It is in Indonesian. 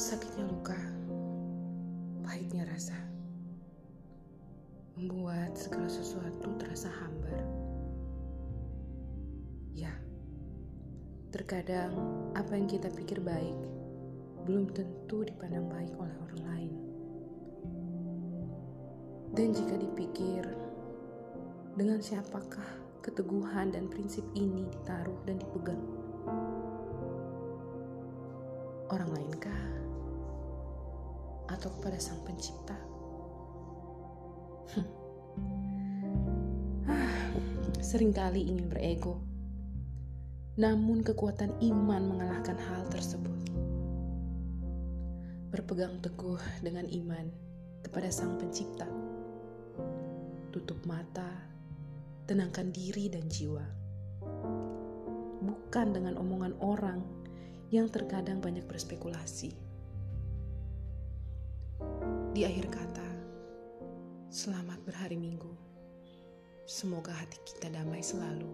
Sakitnya luka, pahitnya rasa, membuat segala sesuatu terasa hambar. Ya, terkadang apa yang kita pikir baik belum tentu dipandang baik oleh orang lain. Dan jika dipikir, dengan siapakah keteguhan dan prinsip ini ditaruh dan dipegang? Orang lain atau kepada sang pencipta? Ah, sering kali ingin berego, namun kekuatan iman mengalahkan hal tersebut. Berpegang teguh dengan iman kepada Sang Pencipta, tutup mata, tenangkan diri dan jiwa, bukan dengan omongan orang yang terkadang banyak berspekulasi. Di akhir kata, selamat berhari Minggu. Semoga hati kita damai selalu.